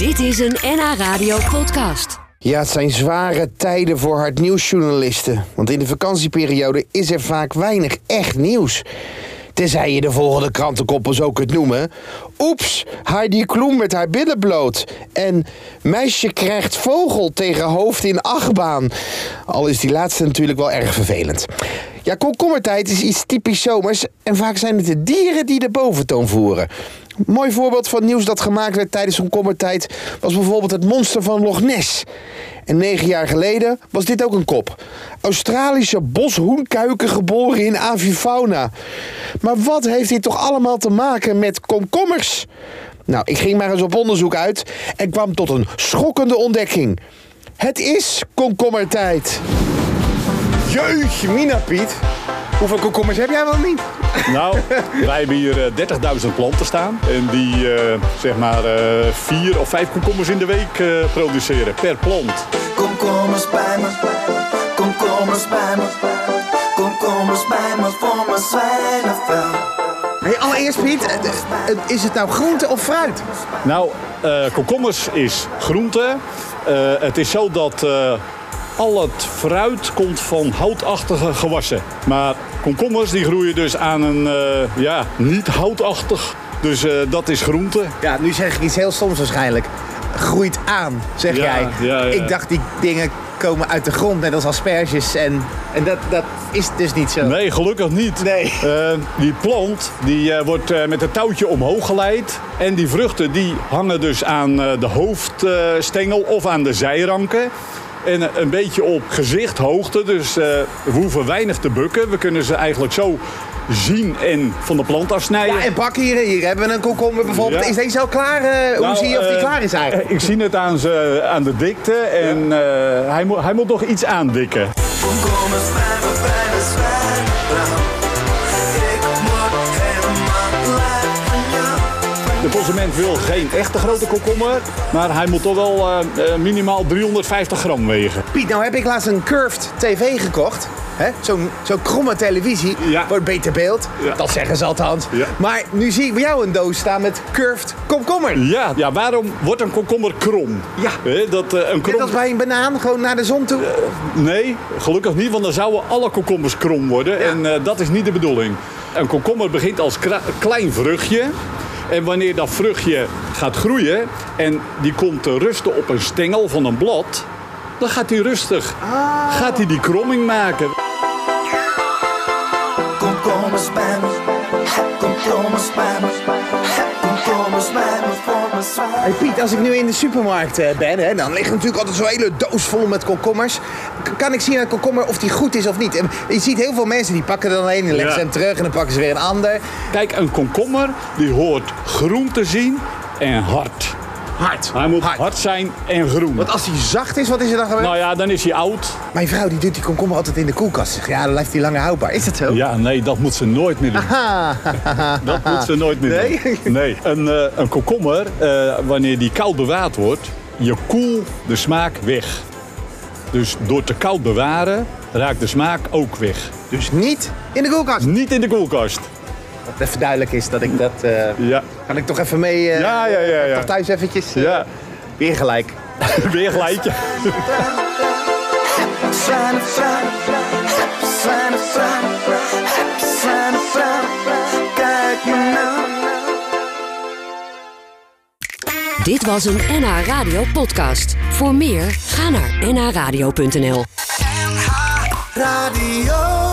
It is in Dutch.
Dit is een NH Radio podcast. Ja, het zijn zware tijden voor hardnieuwsjournalisten. Want in de vakantieperiode is er vaak weinig echt nieuws. Tenzij je de volgende krantenkoppen zo kunt noemen. Oeps, Heidi Kloem met haar billen bloot. En meisje krijgt vogel tegen hoofd in achtbaan. Al is die laatste natuurlijk wel erg vervelend. Ja, komkommertijd is iets typisch zomers. En vaak zijn het de dieren die de boventoon voeren. Mooi voorbeeld van nieuws dat gemaakt werd tijdens komkommertijd... was bijvoorbeeld het monster van Loch Ness. En negen jaar geleden was dit ook een kop. Australische boshoenkuiken geboren in avifauna. Maar wat heeft dit toch allemaal te maken met komkommers? Nou, ik ging maar eens op onderzoek uit en kwam tot een schokkende ontdekking. Het is komkommertijd. Jeetje, Mina Piet. Hoeveel komkommers heb jij wel niet? Nou, wij hebben hier eh, 30.000 planten staan. En die eh, zeg maar eh, vier of vijf komkommers in de week eh, produceren per plant. Komkommers bij me, komkommers bij me, komkommers bij me voor mijn zwijnenvel. Hey, allereerst Piet, eh, eh, is het nou groente of fruit? Nou, eh, komkommers is groente. Eh, het is zo dat eh, al het fruit komt van houtachtige gewassen. Maar komkommers die groeien dus aan een eh, ja, niet houtachtig. Dus eh, dat is groente. Ja, nu zeg ik iets heel stoms waarschijnlijk. Groeit aan, zeg Ja, jij. ja, ja. Ik dacht die dingen komen uit de grond, net als asperges. En, en dat, dat is dus niet zo. Nee, gelukkig niet. Nee. Eh, die plant die, wordt met een touwtje omhoog geleid. En die vruchten die hangen dus aan de hoofdstengel of aan de zijranken. En een beetje op gezichthoogte. Dus eh, we hoeven weinig te bukken. We kunnen ze eigenlijk zo zien en van de plant afsnijden. Ja, en pak hier, hier hebben we een komkommer bijvoorbeeld. Ja. Is deze al klaar? Eh, hoe Nou, zie je of die eh, klaar is eigenlijk? Ik zie het aan, ze, aan de dikte en eh, hij, moet, hij moet nog iets aandikken. Zwijnenvel. Ik moet helemaal blij consument wil geen echte grote komkommer, maar hij moet toch wel eh, eh, minimaal 350 gram wegen. Piet, nou heb ik laatst een curved tv gekocht. hè? Zo'n zo'n kromme televisie. Ja. Wordt beter beeld. Ja. Dat zeggen ze althans. Ja. Maar nu zie ik bij jou een doos staan met curved komkommer. Ja, ja waarom wordt een komkommer krom? Ja. Hè, dat, eh, een Net krom... als bij een banaan, gewoon naar de zon toe. Nee, gelukkig niet, want dan zouden alle komkommers krom worden. En dat is niet de bedoeling. Een komkommer begint als klein vruchtje. En wanneer dat vruchtje gaat groeien en die komt te rusten op een stengel van een blad, dan gaat hij rustig. Gaat hij die kromming maken. Hey Piet, als ik nu in de supermarkt eh, ben, hè, dan ligt er natuurlijk altijd zo'n hele doos vol met komkommers. K- kan ik zien aan een komkommer of die goed is of niet? En je ziet heel veel mensen die pakken er dan een en leggen ze hem terug en dan pakken ze weer een ander. Kijk, een komkommer die hoort groen te zien en hard. Hard. Hij moet hard, zijn en groen. Want als hij zacht is, wat is er dan gebeurd? Nou ja, dan is hij oud. Mijn vrouw die doet die komkommer altijd in de koelkast. Ja, dan blijft hij langer houdbaar. Is dat zo? Ja, nee, dat moet ze nooit meer doen. Dat moet ze nooit meer Nee? doen. Nee. Een, eh, een komkommer, eh, wanneer die koud bewaard wordt, je koel de smaak weg. Dus door te koud bewaren raakt de smaak ook weg. Dus niet in de koelkast. Niet in de koelkast. Wat even duidelijk is dat ik dat... eh, Ja. kan ik toch even mee... eh, Ja, ja, ja, ja. Toch thuis eventjes... Ja. Weer gelijk. Weer gelijkje. Nou. Dit was een NH Radio podcast. Voor meer, ga naar nhradio.nl. Radio.